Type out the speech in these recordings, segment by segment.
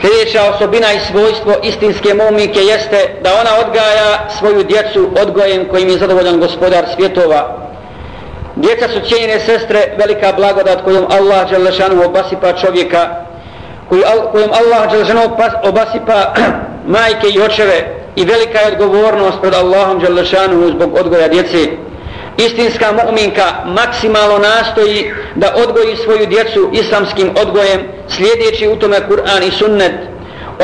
Sljedeća osobina i svojstvo istinske momike jeste da ona odgaja svoju djecu odgojem kojim je zadovoljan gospodar svjetova. Djeca su cijenjene sestre, velika blagodat kojom Allah Đelešanu obasipa čovjeka, kojom Allah Đelešanu obasipa majke i očeve i velika je odgovornost pred Allahom Đelešanu zbog odgoja djece. Istinska mu'minka maksimalno nastoji da odgoji svoju djecu islamskim odgojem slijedeći u tome Kur'an i sunnet.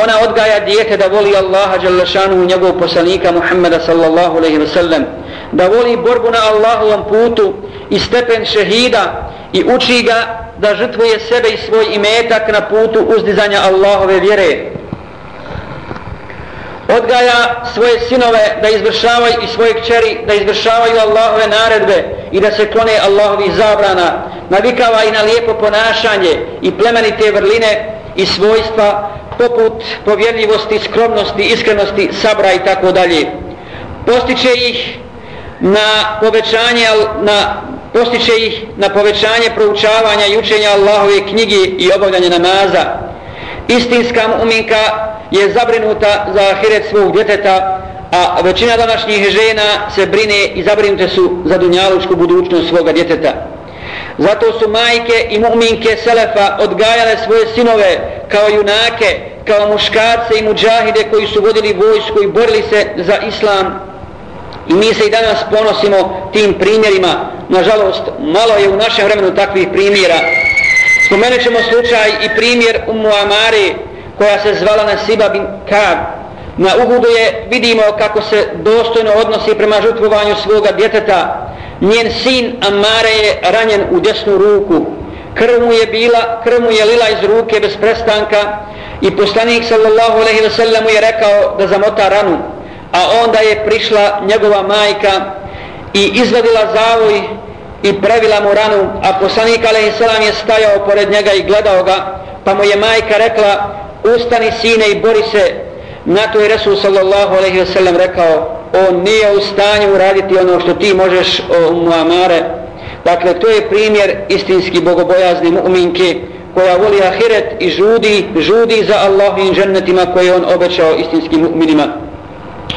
Ona odgaja dijete da voli Allaha Đalešanu i njegovog poslanika Muhammeda sallallahu alaihi ve sellem, Da voli borbu na Allahovom putu i stepen šehida i uči ga da žrtvuje sebe i svoj imetak na putu uzdizanja Allahove vjere odgaja svoje sinove da izvršavaju i svoje kćeri da izvršavaju Allahove naredbe i da se klone Allahovi zabrana. Navikava i na lijepo ponašanje i plemenite vrline i svojstva poput povjerljivosti, skromnosti, iskrenosti, sabra i tako dalje. Postiče ih na povećanje na postiče ih na povećanje proučavanja i učenja Allahove knjige i obavljanje namaza istinska mu'minka je zabrinuta za ahiret svog djeteta, a većina današnjih žena se brine i zabrinute su za dunjalučku budućnost svoga djeteta. Zato su majke i mu'minke Selefa odgajale svoje sinove kao junake, kao muškarce i muđahide koji su vodili vojsku i borili se za islam. I mi se i danas ponosimo tim primjerima. Nažalost, malo je u našem vremenu takvih primjera. Spomenut ćemo slučaj i primjer Ummu Amari koja se zvala Nasiba bin Kab. Na ugudu je vidimo kako se dostojno odnosi prema žutvovanju svoga djeteta. Njen sin Amare je ranjen u desnu ruku. Krv mu je bila, krv mu je lila iz ruke bez prestanka i poslanik sallallahu alejhi ve sellem je rekao da zamota ranu. A onda je prišla njegova majka i izvadila zavoj i previla mu ranu, a poslanik alejhi selam je stajao pored njega i gledao ga, pa mu je majka rekla: ustani sine i bori se. Na to je Resul sallallahu alaihi ve sellem rekao on nije u stanju uraditi ono što ti možeš o Muamare dakle to je primjer istinski bogobojazne mu'minke koja voli ahiret i žudi žudi za Allahovim džennetima koje on obećao istinskim mu'minima.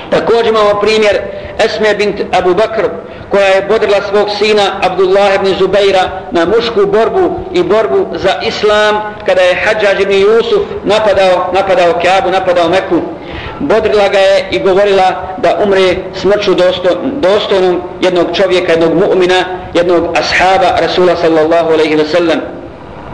Također imamo primjer Esme bint Abu Bakr koja je bodrila svog sina Abdullah ibn Zubeira na mušku borbu i borbu za islam kada je Hadžađ ibn Jusuf napadao, napadao Kaabu, napadao Meku. Bodrila ga je i govorila da umre smrću dosto, dostojnom jednog čovjeka, jednog mu'mina, jednog ashaba Rasula sallallahu alaihi wa sallam.